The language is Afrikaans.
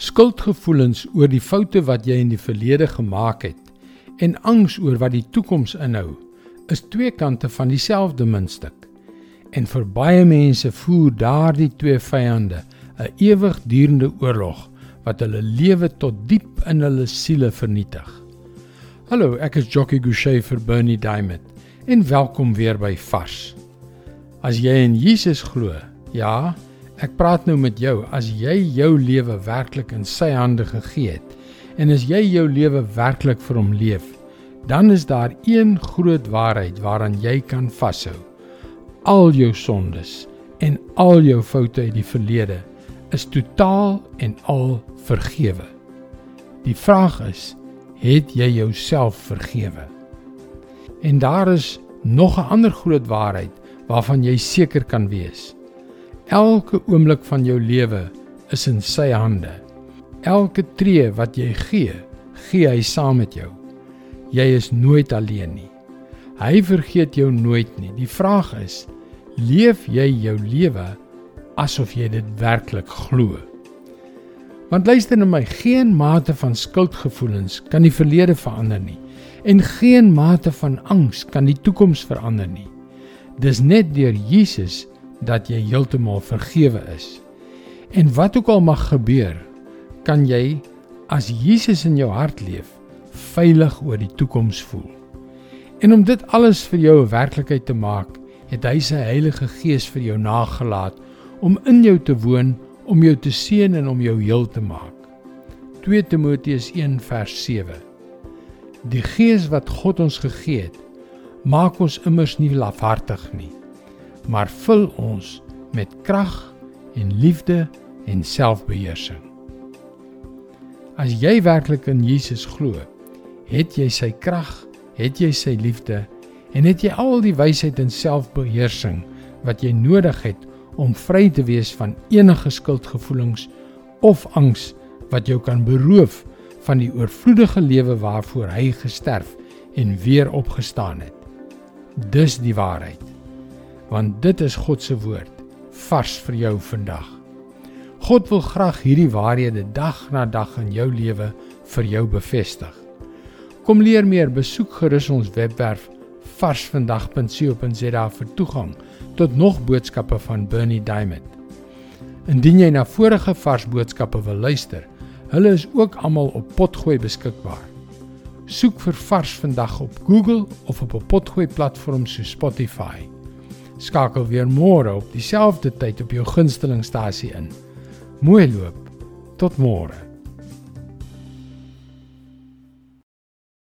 Skuldgevoelens oor die foute wat jy in die verlede gemaak het en angs oor wat die toekoms inhou, is twee kante van dieselfde muntstuk. En vir baie mense voer daardie twee vyande 'n ewigdurende oorlog wat hulle lewe tot diep in hulle siele vernietig. Hallo, ek is Jockey Gouchee vir Bernie Diamond en welkom weer by Vars. As jy in Jesus glo, ja, Ek praat nou met jou as jy jou lewe werklik in sy hande gegee het en as jy jou lewe werklik vir hom leef, dan is daar een groot waarheid waaraan jy kan vashou. Al jou sondes en al jou foute uit die verlede is totaal en al vergewe. Die vraag is, het jy jouself vergewe? En daar is nog 'n ander groot waarheid waarvan jy seker kan wees. Elke oomblik van jou lewe is in sy hande. Elke tree wat jy gee, gee hy saam met jou. Jy is nooit alleen nie. Hy vergeet jou nooit nie. Die vraag is, leef jy jou lewe asof jy dit werklik glo? Want luister na my, geen mate van skuldgevoelens kan die verlede verander nie en geen mate van angs kan die toekoms verander nie. Dis net deur Jesus dat jy heeltemal vergewe is. En wat ook al mag gebeur, kan jy as Jesus in jou hart leef, veilig oor die toekoms voel. En om dit alles vir jou 'n werklikheid te maak, het hy sy Heilige Gees vir jou nagelaat om in jou te woon, om jou te seën en om jou heel te maak. 2 Timoteus 1 vers 7. Die Gees wat God ons gegee het, maak ons immers nie lafhartig nie maar vul ons met krag en liefde en selfbeheersing. As jy werklik in Jesus glo, het jy sy krag, het jy sy liefde en het jy al die wysheid en selfbeheersing wat jy nodig het om vry te wees van enige skuldgevoelens of angs wat jou kan beroof van die oorvloedige lewe waarvoor hy gesterf en weer opgestaan het. Dis die waarheid want dit is God se woord vars vir jou vandag. God wil graag hierdie waarhede dag na dag in jou lewe vir jou bevestig. Kom leer meer, besoek gerus ons webwerf varsvandag.co.za vir toegang tot nog boodskappe van Bernie Diamond. Indien jy na vorige vars boodskappe wil luister, hulle is ook almal op Potgooi beskikbaar. Soek vir Vars vandag op Google of op 'n Potgooi platform so Spotify skakel weer môre op dieselfde tyd op jou gunstelingstasie in. Mooi loop. Tot môre.